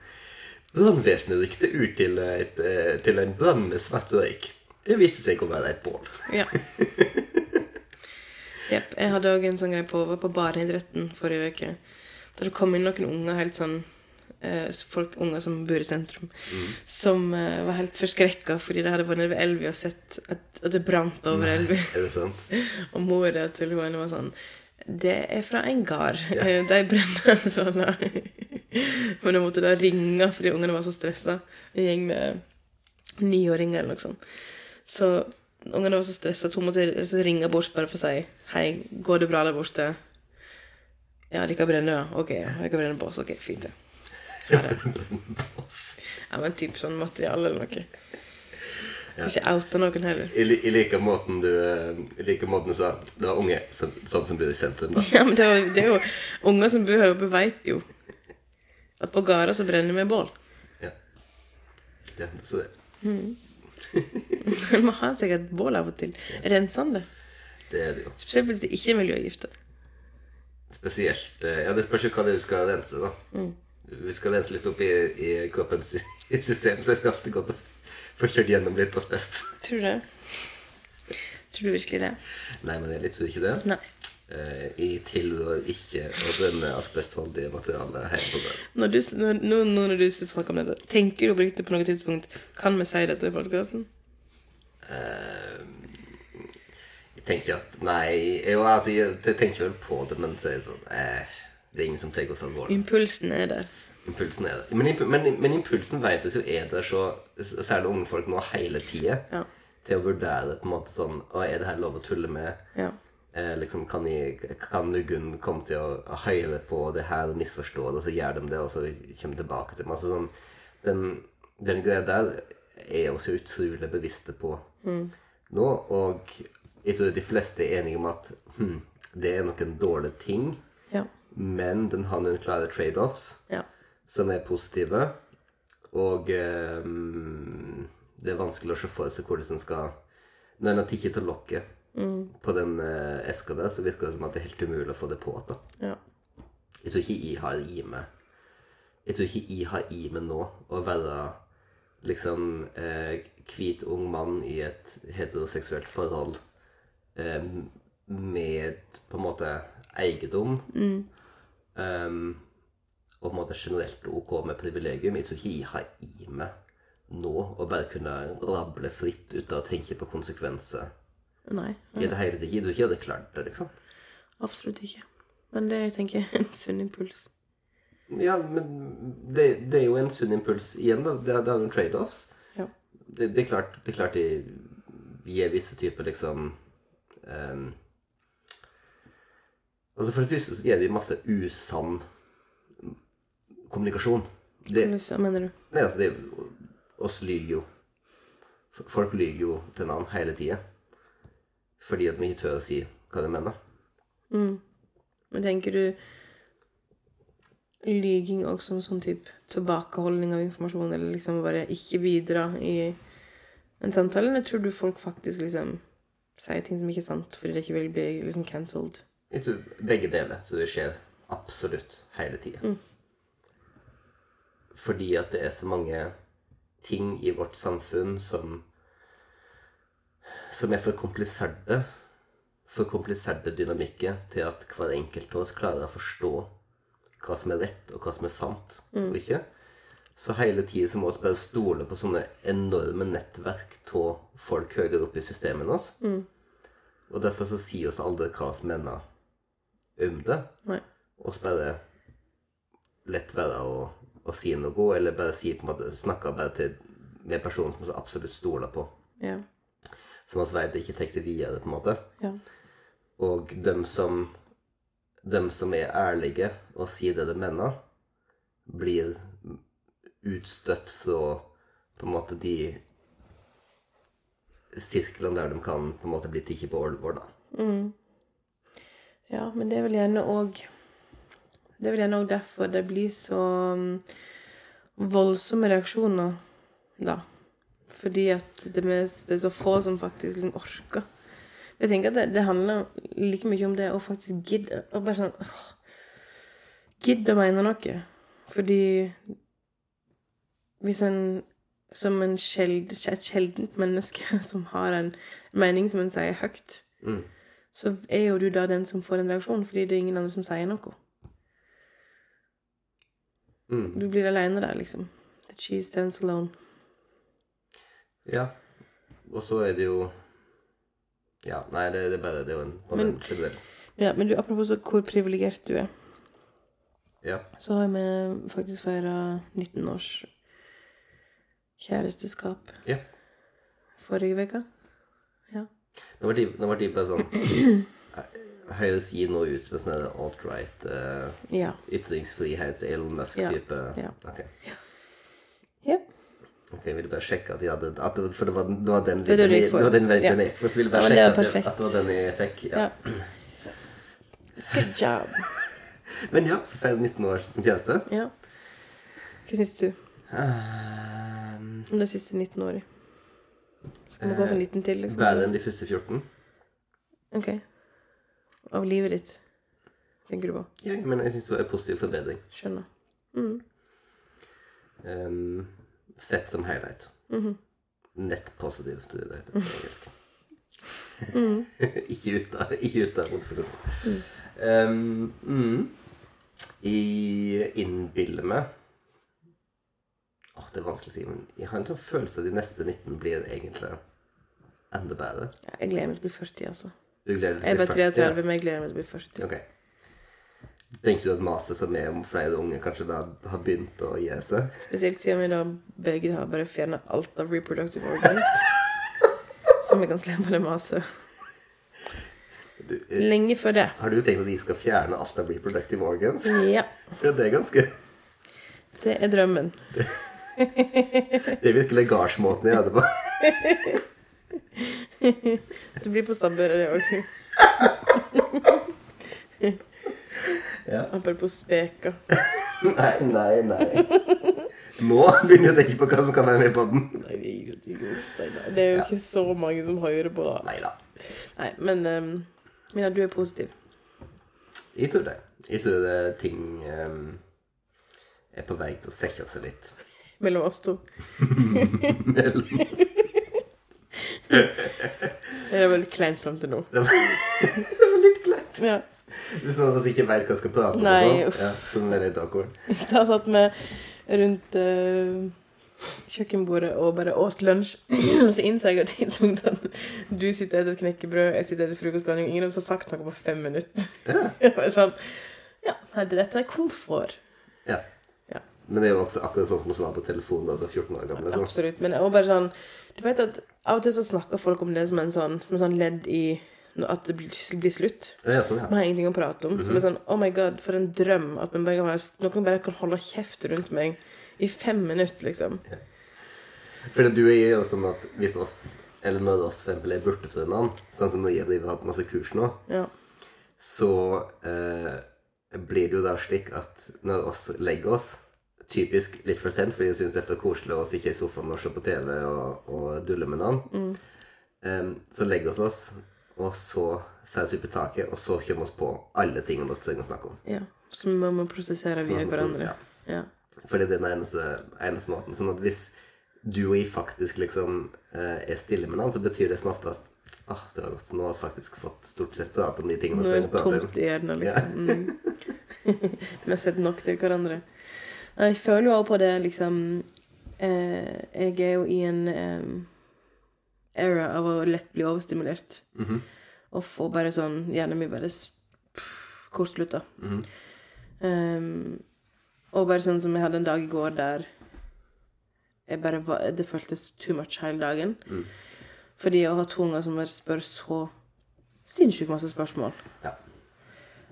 Brannvesenet rykte ut til, et, eh, til en brann med svart røyk. Det viste seg å være et bål. Ja. Jepp. Jeg hadde òg en sånn greie på, var på barneidretten forrige uke. Der det kom inn noen unger, helt sånn eh, folk, unger som bor i sentrum, som eh, var helt forskrekka fordi de hadde vært nede ved elva og sett at, at det brant over elva. Og mora til henne var sånn Det er fra en gard. Yeah. De brenner da. Men jeg måtte da ringe fordi ungene var så stressa. En gjeng med niåringer eller noe sånt. Så ungene var så stressa at hun måtte ringe bort bare for å si Hei, går det bra der borte? Ja, de kan brenne, ja. Ok. De kan brenne bås. Ok, fint, det. Det. Ja, men typ sånn materiale eller noe. Ikke outa noen heller. I, I like måten du I like måten du sa Det var unge som, sånn som bor i sentrum, da. Ja, men det jo, det er jo Unger som bor her oppe, veit jo at på gårder så brenner vi bål. Ja. Det hender så det, Man har sikkert bål av og til. Rensende. det er det jo. Spesielt hvis det ikke er miljøgifter. Spesielt eh, Ja, det spørs jo hva det er du skal rense, da. Hvis du skal rense litt opp i, i kroppens system, så er det alltid godt å få kjørt gjennom litt asbest. Tror du det? Tror du virkelig det? Nei, men jeg litt tror ikke det. Nei. Eh, Jeg tilrår ikke å brenne asbestholdige materialer her på gården. Når du, når, nå, nå når du snakker om dette, tenker du på noe tidspunkt Kan vi si dette i podkasten? Uh, Jeg tenker at Nei, jo, altså, jeg tenker vel på det, men så er det sånn eh, Det er ingen som tar oss alvorlig. Impulsen er der. Impulsen er der. Men, men, men impulsen vet vi jo er der så Særlig unge folk nå hele tida. Ja. Til å vurdere på en måte sånn Å, er det her lov å tulle med? Ja. Eh, liksom, kan, jeg, kan Nugun komme til å, høyle på det her og misforstå det, og så gjør de det, og så kommer tilbake til masse Altså, sånn, den, den greia der er jeg også utrolig bevisste på nå. Og jeg tror de fleste er enige om at hm, det er nok en dårlig ting, Ja. men den har noen klare trade-offs ja. Som er positive. Og eh, det er vanskelig å se for seg hvordan en skal Når den tikker til lokket på den eh, eska der, så virker det som at det er helt umulig å få det på igjen. ja. Jeg tror ikke jeg har i meg Jeg tror ikke jeg har i meg nå å være liksom eh, hvit ung mann i et heteroseksuelt forhold eh, med på en måte eiendom. Um, og på en måte generelt ok med privilegium. Jeg tror ikke jeg har i meg nå å bare kunne rable fritt uten å tenke på konsekvenser Nei. i det hele tatt. Jeg tror ikke jeg hadde klart det, liksom. Absolutt ikke. Men det jeg tenker jeg en sunn impuls. Ja, men det, det er jo en sunn impuls igjen, da. Det, det er noen trade-offs. Ja. Det, det er klart, det er klart de gir visse typer liksom um, Altså For det første så gir de masse usann kommunikasjon. Det, Hva mener du? nei, altså det, oss lyger jo. Folk lyver jo til en annen hele tida. Fordi at de ikke tør å si hva de mener. Men tenker du lyging også som sånn type tilbakeholdning av informasjon, eller liksom bare ikke bidra i en samtale, eller tror du folk faktisk liksom sier ting som ikke er sant, fordi de ikke vil bli liksom cancelled? Jeg tror begge deler. Så det skjer absolutt hele tida. Fordi at det er så mange ting i vårt samfunn som som er for kompliserte. For kompliserte dynamikker til at hver enkelt av oss klarer å forstå hva som er rett, og hva som er sant og ikke. Så hele tida så må vi bare stole på sånne enorme nettverk av folk høyere oppe i systemet enn oss. Og derfor så sier oss aldri hva vi mener om det. Vi bare lett være å, å si noe, eller bare si på en måte snakka bare til med personen som vi absolutt stoler på. Ja. Som vi vet ikke tar det videre, på en måte. Ja. Og dem som, dem som er ærlige og sier det de mener, blir utstøtt fra på en måte de sirklene der de kan på en måte bli tatt på alvor, da. Ja, men det er vel gjerne òg Det er vel òg derfor det blir så um, voldsomme reaksjoner, da. Fordi at det er, det er så få som faktisk liksom orker. Jeg tenker at det, det handler like mye om det å faktisk gidde. Og bare sånn åh, Gidde å mene noe. Fordi hvis en som en sjeld, et sjeldent menneske som har en mening som en sier høyt, Mm. så er jo du da den som får en reaksjon, fordi det er ingen andre som sier noe. Mm. Du blir alene der, liksom. The cheese stands alone. Ja. Og så er det jo Ja, nei, det, det er bare Det er jo en, Men- Ja, men du, apropos så hvor privilegert du er, Ja. så har vi faktisk feira 19 års kjæresteskap ja. forrige uke. Ja. Nå var bare sånn Høyres gi noe ut som en sånn alt-right uh, Ja. ytringsfrihet, Elon Musk-type Ja, ja. Ok. ja. Ok, Jeg ville bare sjekke at de hadde at det, For det var, det var den videoen jeg- for. gikk for. Så ville jeg bare sjekke at, det, at det var den jeg fikk. Ja. ja. Good job. Men ja, så feirer 19 år som kjæreste. Ja. Hva syns du Um, om de siste 19 årene? Skal vi gå for en liten til, liksom? bedre enn de første 14. Ok. Av livet ditt, tenker du på? Ja, men jeg syns det var en positiv forbedring. Skjønner. Um, sett som highlight. Mhm. Nett positiv, tror jeg det heter på engelsk. Mm. ikke ut av ikke ut av motivasjon. Um, mm. I innbiller meg Åh, Det er vanskelig å si, men jeg har en sånn følelse at de neste 19 blir egentlig enda bedre. Ja, jeg gleder meg til å bli 40, altså. Du gleder deg Jeg er til bare 40, 33, men jeg gleder meg til å bli 40. Okay. Ok. Tenker du at maset som er om flere unge kanskje da har begynt å gi seg? Spesielt siden vi da begge har bare fjernet alt av reproductive organs. Så vi kan slippe det maset. Du, eh, Lenge før det. har du tenkt at de skal fjerne alt av reproductive organs? Ja. For det er ganske Det er drømmen. Det er virkelig legasjemåten jeg hadde på. Det blir på stabburet, det òg. Ja. Apropos speka. Nei, nei, nei. Nå begynner jeg å tenke på hva som kan være med på den. Nei, vi gir ut ikke ost, Steinar. Det er jo ikke så mange som hører på. da. Nei da. Nei, men um, Mina, du er positiv. Jeg tror det. Jeg tror det er ting um, er på vei til å sekke seg litt. Mellom oss to. Mellom oss. Det er veldig kleint fram til nå. Det var, det var litt kleint. Ja. Det er sånn at vi ikke vet hva vi skal prate om. Nei, sånn. Ja, er litt awkward. I stad satt vi rundt uh, kjøkkenbordet og bare åt lunsj. Så innså jeg at du sitter og spiser et knekkebrød, jeg sitter og spiser frokostblanding, ingen av oss har sagt noe på fem minutter. Ja. Det var sånn Ja, dette er komfort. Ja. Ja. Men det er jo også akkurat sånn som å svare på telefonen da, så 14 år gammel. Liksom. Absolutt. Men var bare sånn Du vet at av og til så snakker folk om det som en sånn, som en sånn ledd i at det blir, blir slutt. Ja, sånn, ja. Man har ingenting å prate om. Mm -hmm. Som er sånn Oh my god, for en drøm at man bare noen bare kan holde kjeft rundt meg i fem minutter, liksom. For du er jo sånn at hvis oss, eller når oss for eksempel er borte fra hverandre, sånn som når jeg driver hatt masse kurs nå, Ja. så eh, blir det jo da slik at når oss legger oss Typisk litt for sent, fordi hun syns det er for koselig å sitte i sofaen og se på TV og, og dulle med noen. Em, så legger vi oss, og så setter vi opp i taket, og så kommer vi oss på alle tingene vi trenger å snakke om. ja. Så vi må prosessere via hverandre. ja. Ja. For det er den eneste, eneste måten. Sånn at hvis du og jeg faktisk liksom eh, er stille med noen, så betyr det som oftest Åh, det var godt. Nå har vi faktisk fått stort sett prat om de tingene Nå vi er trenger det å prate tomt om. i hjernen, liksom. Mm. Vi har sett nok til hverandre. Jeg føler jo også på det, liksom eh, Jeg er jo i en eh, era av å lett bli overstimulert. Mhm. Og få bare sånn Hjernen min bare kortslutta. Mm. Mhm. Um, og bare sånn som jeg hadde en dag i går der jeg bare var, det føltes too much hele dagen. Mm. Fordi å ha to unger som bare spør så sinnssykt masse spørsmål. Ja.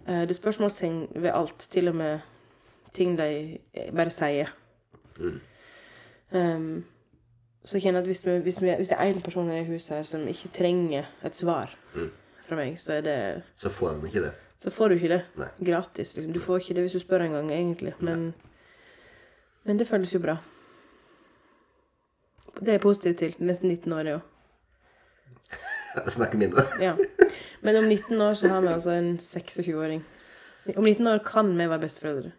Uh, det er spørsmålstegn ved alt, til og med ting de eh, bare sier. Mm. Um, så jeg kjenner at hvis, vi, hvis, vi, hvis det er én person i huset her som ikke trenger et svar Mm. fra meg, så er det Så får han ikke det. så får du ikke det Nei. gratis. Liksom. Du får ikke det hvis du spør en gang, egentlig. Men, men det føles jo bra. Det er jeg positiv til. Nesten 19 år, det òg. Jeg snakker mindre. Ja. Men om 19 år så har vi altså en 26-åring. Om 19 år kan vi være besteforeldre.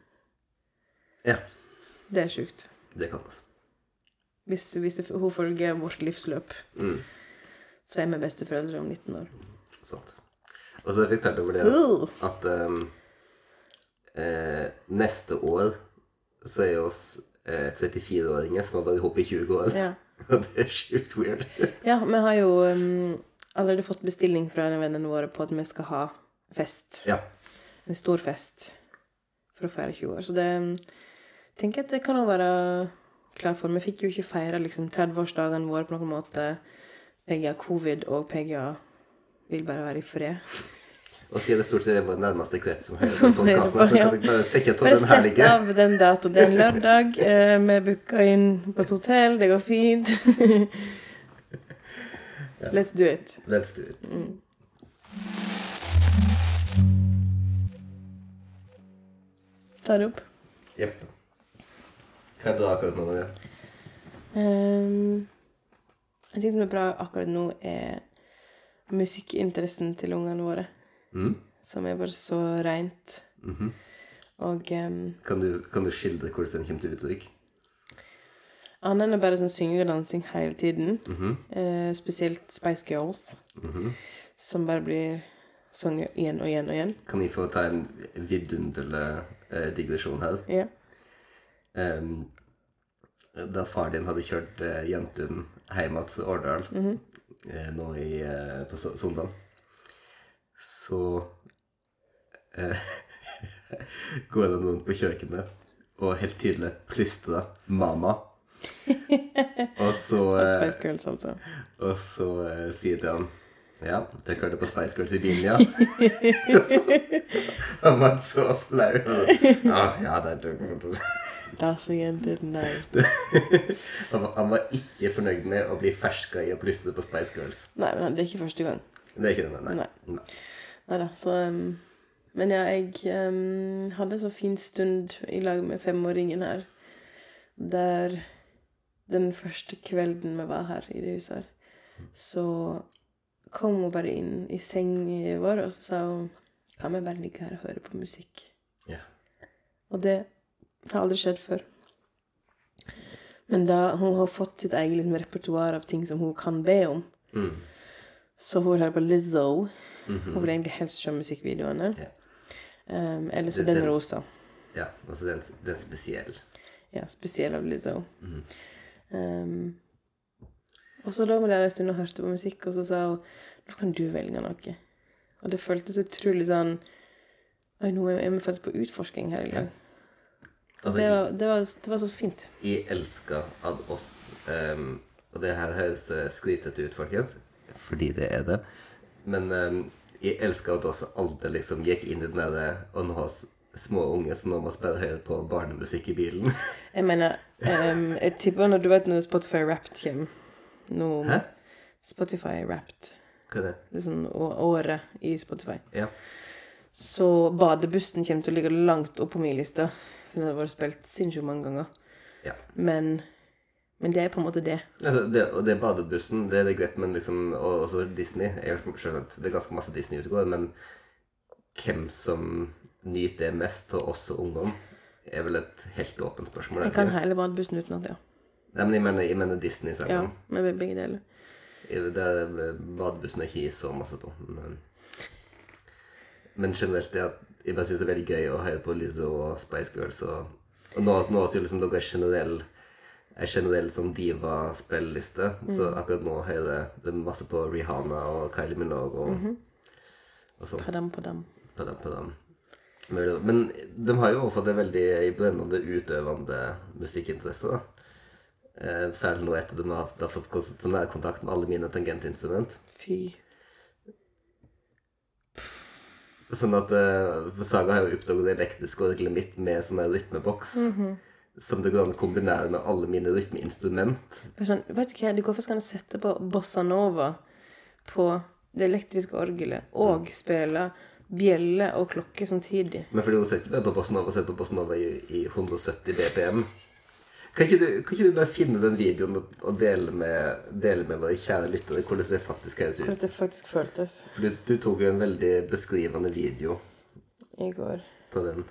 Ja, Det er sjukt. det kan altså. Hvis, hvis det, hun følger vårt livsløp, Mm. så er vi besteforeldre om 19 år. Sant. Og så fikk jeg over det at um, eh, neste år så er oss eh, 34-åringer som har vært ihop i 20 år. Ja. Det er sjukt weird. ja, vi har jo um, allerede fått bestilling fra vennene våre på at vi skal ha fest. Ja. en stor fest for å feire 20 år. Så det tenker at det kan også være klar for. Vi fikk jo ikke feire liksom, 30-årsdagene våre på noen måte. Har covid, og PGA vil bare være i fred. Og siden det stort sett er vår nærmeste krets som hører på podkasten, så kan dere bare sikre Bare den her sett ligge. av den datoen. Det er en lørdag. Eh, vi booka inn på et hotell. Det går fint. Let's do it. Let's do it. Ta det opp. Jepp. Hva er bra akkurat nå? Ja? Um, en ting som er bra akkurat nå, er musikkinteressen til ungene våre. Mm? Som er bare så rent. -hmm. Og um, kan, du, kan du skildre hvordan den kommer til uttrykk? annet enn bare sånn synging og dansing hele tiden. Mhm. eh, spesielt Spice Girls, -hmm. som bare blir sunget igjen og igjen og igjen. Kan jeg få ta en vidunderlig eh, digresjon her? Ja. Em, da far din hadde kjørt uh, jentene hjem igjen fra Årdal uh, nå i, uh, på so- søndag, så eh, går det noen på kjøkkenet og helt tydelig plystrer 'mamma'. og så, eh, Spice Girls, altså. og så eh, sier til han Ja, dere hørte på Spice Girls i bilen, ja? Og så- var så flau. Ja, ja, det er Dancing did not. Han var, han var ikke fornøyd med å bli ferska i å plystre på Spice Girls. Nei, men det er ikke første gang. Det er ikke det. Nei. nei. Nei da, så um, Men ja, jeg um, hadde en så fin stund i lag med femåringen her. Der den første kvelden vi var her i det huset her, så kom hun bare inn i sengen vår, og så sa hun Kan vi bare ligge her og høre på musikk? Ja. Og det har aldri skjedd før. Men da hun har fått sitt eget liksom, repertoar av ting som hun kan be om, Mm. så hun hører på Lizzo. Mhm. Hun vil egentlig helst se musikkvideoene. Yeah. Um, eller så Den den- Rosa. ja. Altså, den, den spesiell. Ja, spesiell av Lizzo. Mhm. Um, og så lå vi der en stund og hørte på musikk, og så sa hun nå kan du velge noe. Og det føltes utrolig sånn Oi, nå er vi faktisk på utforsking her i dag. Altså, Det var, det, var, det var så fint. Jeg elsker at oss um, Og det her høres eh, skrytete ut, folkens. Fordi det er det. Men um, jeg elsker at oss aldri liksom gikk inn i den der Og nå har små unge, så nå må bare høre på barnemusikk i bilen. Jeg mener, um, jeg tipper når du vet når Spotify Wrapped kommer nå, Hæ? Spotify Wrapped, Hva er det? det er sånn året i Spotify, Ja. så badebussen kommer til å ligge langt opp på min liste. Den har vært spilt sinnssykt mange ganger. ja. Men, men det er på en måte det. Altså, det, og det badebussen, det er det greit, men liksom Og også Disney. Jeg skjønner at det er ganske masse Disney ute går, men hvem som nyter det mest og ungdom, er vel et helt åpent spørsmål. Jeg kan hele badebussen utenat, ja. Nei, men jeg mener, jeg mener Ja, Disney-sangen. med begge deler. Det er badebussen er ikke så masse på. Men, men generelt det at jeg bare synes det er veldig gøy å høre på Lizzo og Spice Girls. Og, og nå, nå også liksom noe generell en generell sånn diva-spilleliste. Så akkurat nå hører det masse på Rihanna og Kylie Minogue og, og sånn. På dem, På dem, på dem. Men- Men de har jo fått en veldig brennende utøvende musikkinteresse. da. Eh, særlig nå etter de har, de har fått så nær kontakt med alle mine tangentinstrument. Fy. Sånn at uh, Saga har jo oppdaget det elektriske orgelet mitt med sånn der rytmeboks. Som det går an å kombinere med alle mine rytmeinstrument. Sånn, vet du hva, det går faktisk an å sette på bossa nova på det elektriske orgelet og spille bjelle og klokke samtidig. Men fordi hun ser ikke bare på Bossa Nova, ser på Bossa Nova i, i 170 BPM. Kan ikke, du, kan ikke du bare finne den videoen og, dele, med, dele med våre kjære lyttere hvordan det faktisk høres Hvordan ut? det faktisk føltes For du, du tok jo en veldig beskrivende video i går. av den.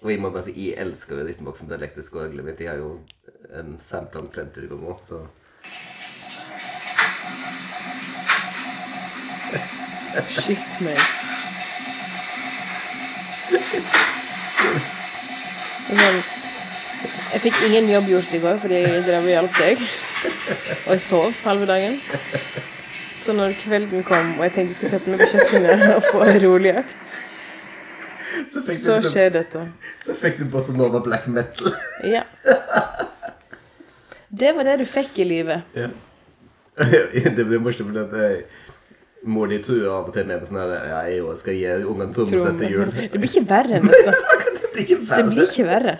Og jeg må bare si, jeg elsker jo rytmeboksen på det elektriske orgelet mitt. Jeg har jo um, samplet den plenty ganger, så Shit, meg. Sånn, jeg fikk ingen jobb gjort i går fordi jeg drev og hjalp deg. Og jeg sov halve dagen. Så når kvelden kom og jeg tenkte jeg skulle sette meg på kjøkkenet og få en rolig økt, Så så liksom, skjer dette. så fikk du Bossa Nova black metal. Ja. Det var det du fikk i livet. Ja. det blir morsomt fordi at jeg, mor di truer av og til med på sånn her Ja, jeg skal gi ungene trommesett til jul. Det blir ikke verre enn dette. Det blir ikke Det blir ikke verre.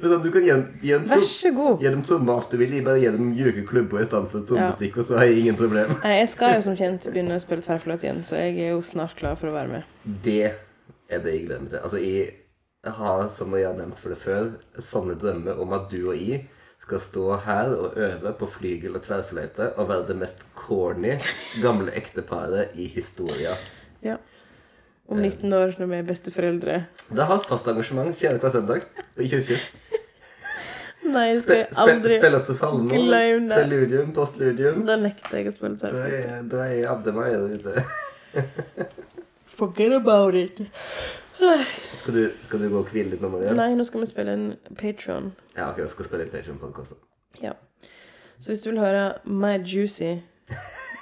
Sånn, du kan gi dem, Vær så god. gi dem tromme alt du vil. Bare gi dem mjuke klubber i stedet for trommestikk, og så har jeg ingen problem. Nei, jeg skal jo som kjent begynne å spille tverrfløyte igjen, så jeg er jo snart klar for å være med. Det er det jeg gleder meg til. Altså, jeg har, som jeg har nevnt for det før, sånne drømmer om at du og jeg skal stå her og øve på flygel og tverrfløyte og være det mest corny gamle ekteparet i historia. Ja. Om 19 år, når vi er besteforeldre. Det har fast engasjement fjerde hver søndag. Og ikke. Nei, jeg skal spe, aldri spilles til salmer, glemme det. preludium, postludium. Da nekter jeg å spille Da tverrfløyte. er, da er Abdema der ute. Forget about it. Skal du, skal du gå og hvile litt nå, Maria? Nei, nå skal vi spille en Patron. Ja, ok, vi skal spille en Patreon-podkasten. Ja. Så hvis du vil høre mer juicy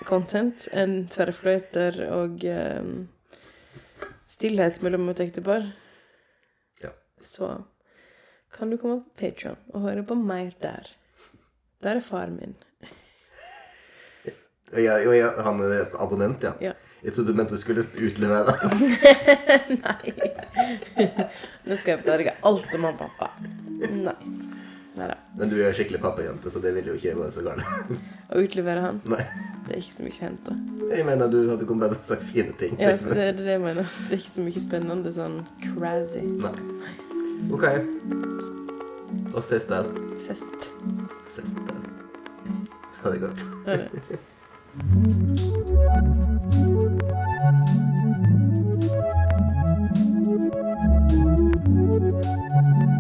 content enn tverrfløyter og ehm, stillhet mellom et ektepar, Ja. så kan du komme på Patreon og høre på mer der. Der er far min. Og jeg, han er abonnent, ja. Ja. Jeg trodde du mente du skulle utlevere det. Nå skal jeg fortelle deg alt om han pappa. Nei. Neida. Men du er jo skikkelig pappajente, så det ville jo ikke vært så galt. Å utlevere han? Nei. Det er ikke så mye å hente. Jeg mener du hadde kommet bedre og sagt fine ting. Ja, altså, det er det jeg mener. Det er ikke så mye spennende sånn crazy. Nei. OK. Og ses der. Sest. Sest der. Ha det godt. Ha det. Thank.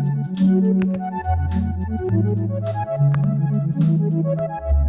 you